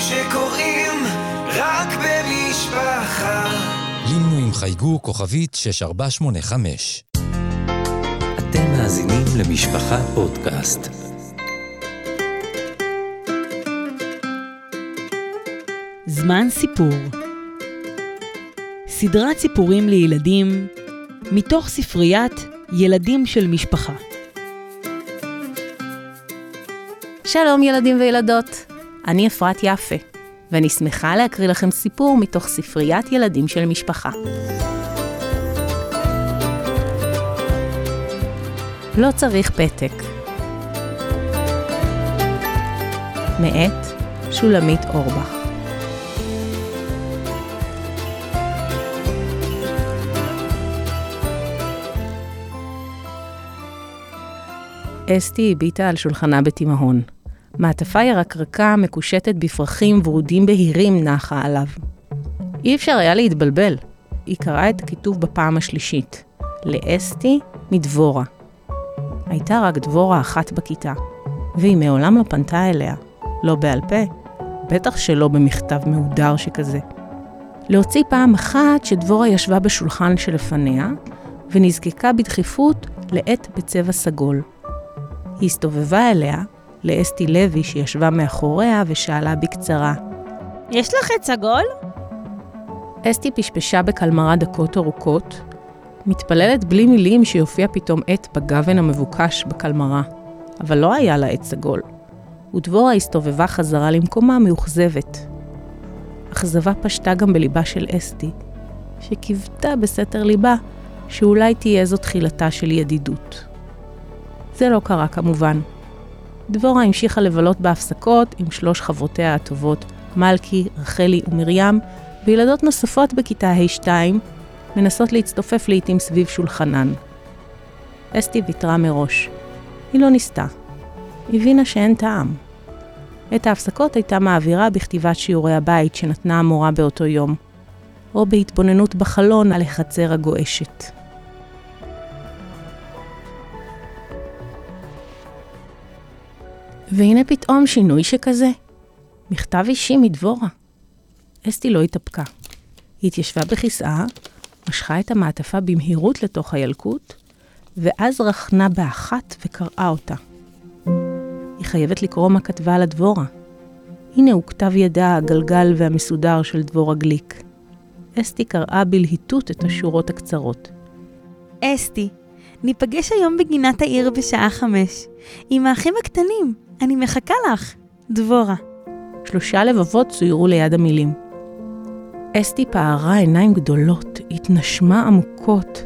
שקורים רק במשפחה. לינו עם חייגו כוכבית 6485. אתם מאזינים למשפחה פודקאסט. זמן סיפור סדרת סיפורים לילדים מתוך ספריית ילדים של משפחה. שלום ילדים וילדות, אני אפרת יפה, ואני שמחה להקריא לכם סיפור מתוך ספריית ילדים של משפחה. לא צריך פתק. מאת שולמית אורבך. אסתי הביטה על שולחנה בתימהון. מעטפה ירקרקה מקושטת בפרחים ורודים בהירים נחה עליו. אי אפשר היה להתבלבל. היא קראה את הכיתוב בפעם השלישית. לאסתי מדבורה. הייתה רק דבורה אחת בכיתה, והיא מעולם לא פנתה אליה. לא בעל פה, בטח שלא במכתב מהודר שכזה. להוציא פעם אחת שדבורה ישבה בשולחן שלפניה, ונזקקה בדחיפות לעט בצבע סגול. היא הסתובבה אליה, לאסתי לוי שישבה מאחוריה, ושאלה בקצרה, יש לך עץ סגול? אסתי פשפשה בקלמרה דקות ארוכות, מתפללת בלי מילים שיופיע פתאום עט בגוון המבוקש בקלמרה, אבל לא היה לה עץ סגול, ודבורה הסתובבה חזרה למקומה מאוכזבת. אכזבה פשטה גם בליבה של אסתי, שקיוותה בסתר ליבה שאולי תהיה זו תחילתה של ידידות. זה לא קרה כמובן. דבורה המשיכה לבלות בהפסקות עם שלוש חברותיה הטובות, מלכי, רחלי ומרים, וילדות נוספות בכיתה ה'2 מנסות להצטופף לעתים סביב שולחנן. אסתי ויתרה מראש. היא לא ניסתה. הבינה שאין טעם. את ההפסקות הייתה מעבירה בכתיבת שיעורי הבית שנתנה המורה באותו יום, או בהתבוננות בחלון על החצר הגועשת. והנה פתאום שינוי שכזה. מכתב אישי מדבורה. אסתי לא התאפקה. היא התיישבה בכיסאה, משכה את המעטפה במהירות לתוך הילקוט, ואז רכנה באחת וקראה אותה. היא חייבת לקרוא מה כתבה על הדבורה. הנה הוא כתב ידה הגלגל והמסודר של דבורה גליק. אסתי קראה בלהיטות את השורות הקצרות. אסתי, ניפגש היום בגינת העיר בשעה חמש, עם האחים הקטנים. אני מחכה לך, דבורה. שלושה לבבות צוירו ליד המילים. אסתי פערה עיניים גדולות, התנשמה עמוקות,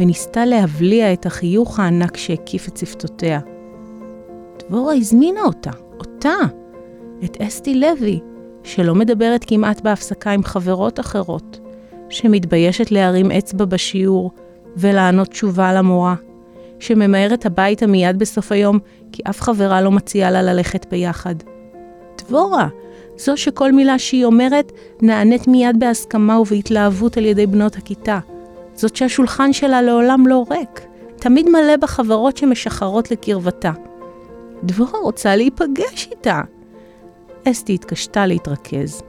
וניסתה להבליע את החיוך הענק שהקיף את שפתותיה. דבורה הזמינה אותה, אותה, את אסתי לוי, שלא מדברת כמעט בהפסקה עם חברות אחרות, שמתביישת להרים אצבע בשיעור ולענות תשובה למורה, שממהרת הביתה מיד בסוף היום כי אף חברה לא מציעה לה ללכת ביחד. דבורה, זו שכל מילה שהיא אומרת נענית מיד בהסכמה ובהתלהבות על ידי בנות הכיתה. זאת שהשולחן שלה לעולם לא ריק, תמיד מלא בחברות שמשחרות לקרבתה. דבורה רוצה להיפגש איתה. אסתי התקשתה להתרכז.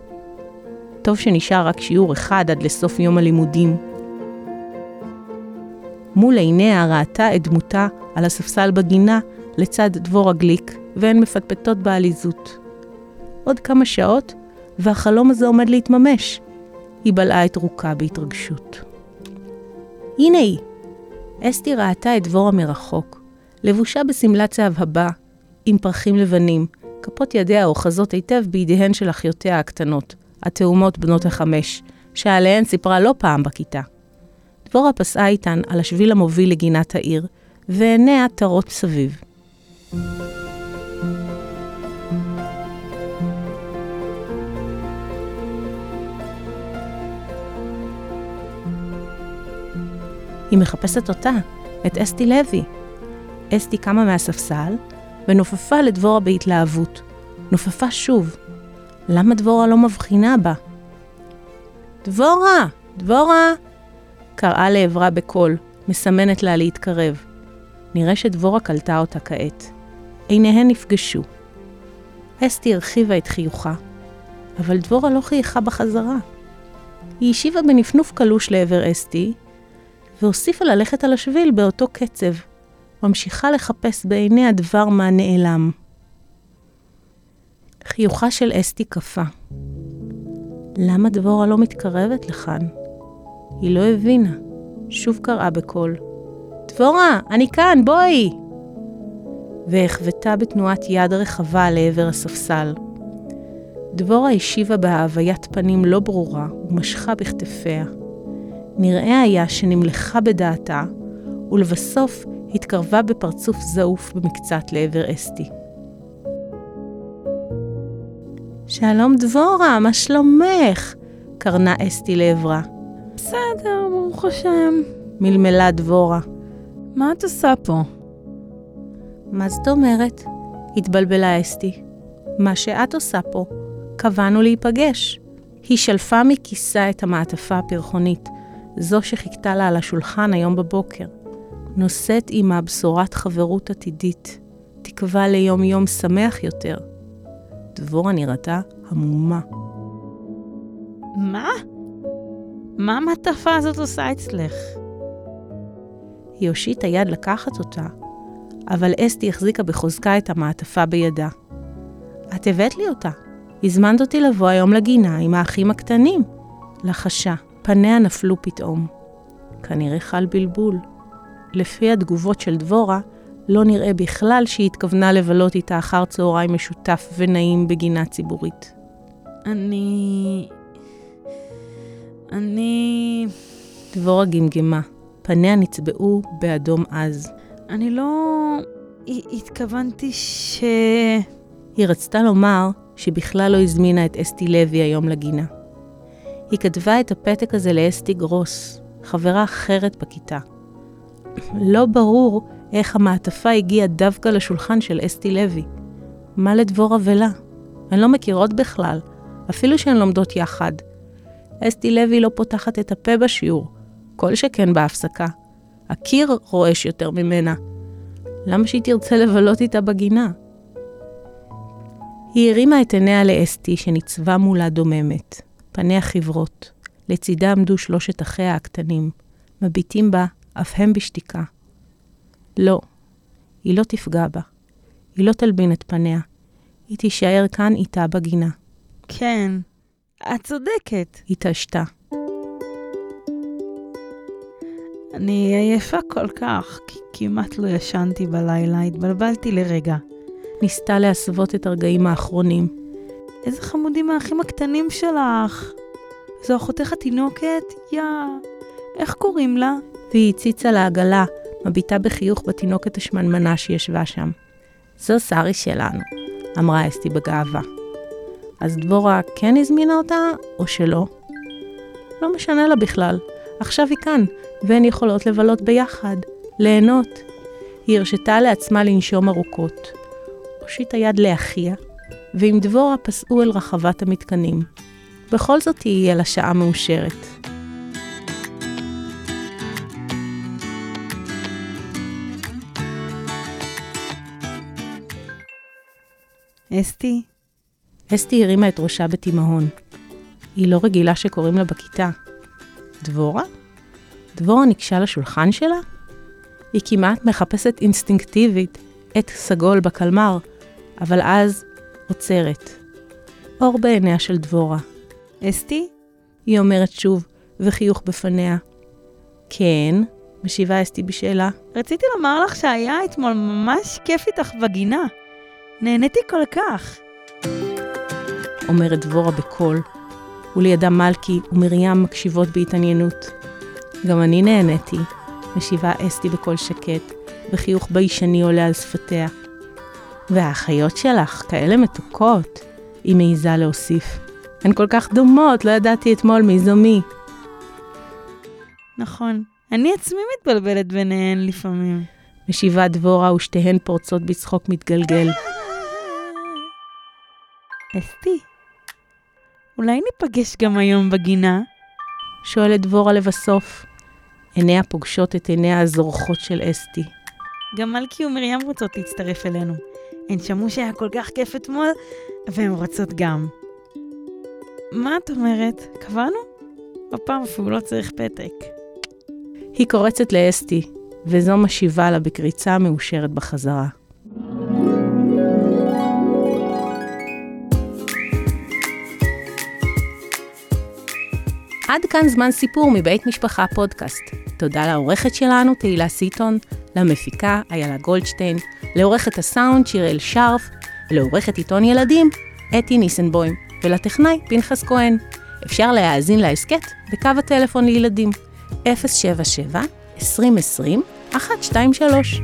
טוב שנשאר רק שיעור אחד עד לסוף יום הלימודים. מול עיניה ראתה את דמותה על הספסל בגינה לצד דבורה גליק, והן מפטפטות בעליזות. עוד כמה שעות, והחלום הזה עומד להתממש. היא בלעה את רוקה בהתרגשות. הנה היא! אסתי ראתה את דבורה מרחוק, לבושה בשמלת צהבהבה, עם פרחים לבנים, כפות ידיה אוחזות היטב בידיהן של אחיותיה הקטנות, התאומות בנות החמש, שעליהן סיפרה לא פעם בכיתה. דבורה פסעה איתן על השביל המוביל לגינת העיר, ועיניה תרות סביב. היא מחפשת אותה, את אסתי לוי. אסתי קמה מהספסל ונופפה לדבורה בהתלהבות. נופפה שוב. למה דבורה לא מבחינה בה? דבורה! דבורה! קראה לעברה בקול, מסמנת לה להתקרב. נראה שדבורה קלטה אותה כעת. עיניהן נפגשו. אסתי הרחיבה את חיוכה, אבל דבורה לא חייכה בחזרה. היא השיבה בנפנוף קלוש לעבר אסתי, והוסיפה ללכת על השביל באותו קצב, ממשיכה לחפש בעיני הדבר מה נעלם. חיוכה של אסתי קפא. למה דבורה לא מתקרבת לכאן? היא לא הבינה. שוב קראה בקול. דבורה, אני כאן, בואי! והחוותה בתנועת יד רחבה לעבר הספסל. דבורה השיבה בהוויית פנים לא ברורה ומשכה בכתפיה. נראה היה שנמלכה בדעתה, ולבסוף התקרבה בפרצוף זעוף במקצת לעבר אסתי. שלום דבורה, מה שלומך? קרנה אסתי לעברה. בסדר, ברוך השם. מלמלה דבורה. מה את עושה פה? מה זאת אומרת? התבלבלה אסתי. מה שאת עושה פה, קבענו להיפגש. היא שלפה מכיסה את המעטפה הפרחונית, זו שחיכתה לה על השולחן היום בבוקר. נושאת עימה בשורת חברות עתידית, תקווה ליום יום שמח יותר. דבורה נראתה המומה. מה? מה המעטפה הזאת עושה אצלך? היא הושיטה יד לקחת אותה, אבל אסתי החזיקה בחוזקה את המעטפה בידה. את הבאת לי אותה. הזמנת אותי לבוא היום לגינה עם האחים הקטנים. לחשה, פניה נפלו פתאום. כנראה חל בלבול. לפי התגובות של דבורה, לא נראה בכלל שהיא התכוונה לבלות איתה אחר צהריים משותף ונעים בגינה ציבורית. אני... אני... דבורה גמגמה, פניה נצבעו באדום עז. אני לא... התכוונתי ש... היא רצתה לומר שבכלל לא הזמינה את אסתי לוי היום לגינה. היא כתבה את הפתק הזה לאסתי גרוס, חברה אחרת בכיתה. לא ברור איך המעטפה הגיעה דווקא לשולחן של אסתי לוי. מה לדבורה ולה? הן לא מכירות בכלל, אפילו שהן לומדות יחד. אסתי לוי לא פותחת את הפה בשיעור, כל שכן בהפסקה. הקיר רועש יותר ממנה. למה שהיא תרצה לבלות איתה בגינה? היא הרימה את עיניה לאסתי שניצבה מולה דוממת, פניה חברות. לצידה עמדו שלושת אחיה הקטנים, מביטים בה אף הם בשתיקה. לא, היא לא תפגע בה. היא לא תלבין את פניה. היא תישאר כאן איתה בגינה. כן, את צודקת. התעשתה. אני עייפה כל כך, כי כמעט לא ישנתי בלילה, התבלבלתי לרגע. ניסתה להסוות את הרגעים האחרונים. איזה חמודים האחים הקטנים שלך. זו אחותך התינוקת? יא. איך קוראים לה? והיא הציצה לעגלה, מביטה בחיוך בתינוקת השמנמנה שישבה שם. זו שרי שלנו, אמרה אסתי בגאווה. אז דבורה כן הזמינה אותה, או שלא? לא משנה לה בכלל. עכשיו היא כאן, והן יכולות לבלות ביחד, ליהנות. היא הרשתה לעצמה לנשום ארוכות. הושיטה יד לאחיה, ועם דבורה פסעו אל רחבת המתקנים. בכל זאת תהיה לה שעה מאושרת. אסתי? אסתי הרימה את ראשה בתימהון. היא לא רגילה שקוראים לה בכיתה. דבורה? דבורה ניגשה לשולחן שלה? היא כמעט מחפשת אינסטינקטיבית עט סגול בקלמר, אבל אז עוצרת. אור בעיניה של דבורה. אסתי? היא אומרת שוב, וחיוך בפניה. כן, משיבה אסתי בשאלה. רציתי לומר לך שהיה אתמול ממש כיף איתך בגינה. נהניתי כל כך. אומרת דבורה בקול, ולידה מלכי ומרים מקשיבות בהתעניינות. גם אני נהניתי, משיבה אסתי בקול שקט, וחיוך ביישני עולה על שפתיה. והאחיות שלך כאלה מתוקות, היא מעיזה להוסיף. הן כל כך דומות, לא ידעתי אתמול מי זו מי. נכון, אני עצמי מתבלבלת ביניהן לפעמים. משיבה דבורה ושתיהן פורצות בצחוק מתגלגל. אסתי, אולי ניפגש גם היום בגינה? שואלת דבורה לבסוף. עיניה פוגשות את עיניה הזורחות של אסתי. גם מלכי ומרים רוצות להצטרף אלינו. הן שמעו שהיה כל כך כיף אתמול, והן רוצות גם. מה את אומרת? קבענו? הפעם אפילו לא צריך פתק. היא קורצת לאסתי, וזו משיבה לה בקריצה מאושרת בחזרה. עד כאן זמן סיפור מבית משפחה פודקאסט. תודה לעורכת שלנו, תהילה סיטון, למפיקה, איילה גולדשטיין, לעורכת הסאונד, שיראל שרף, לעורכת עיתון ילדים, אתי ניסנבוים, ולטכנאי, פנחס כהן. אפשר להאזין להסכת בקו הטלפון לילדים, 077 2020 123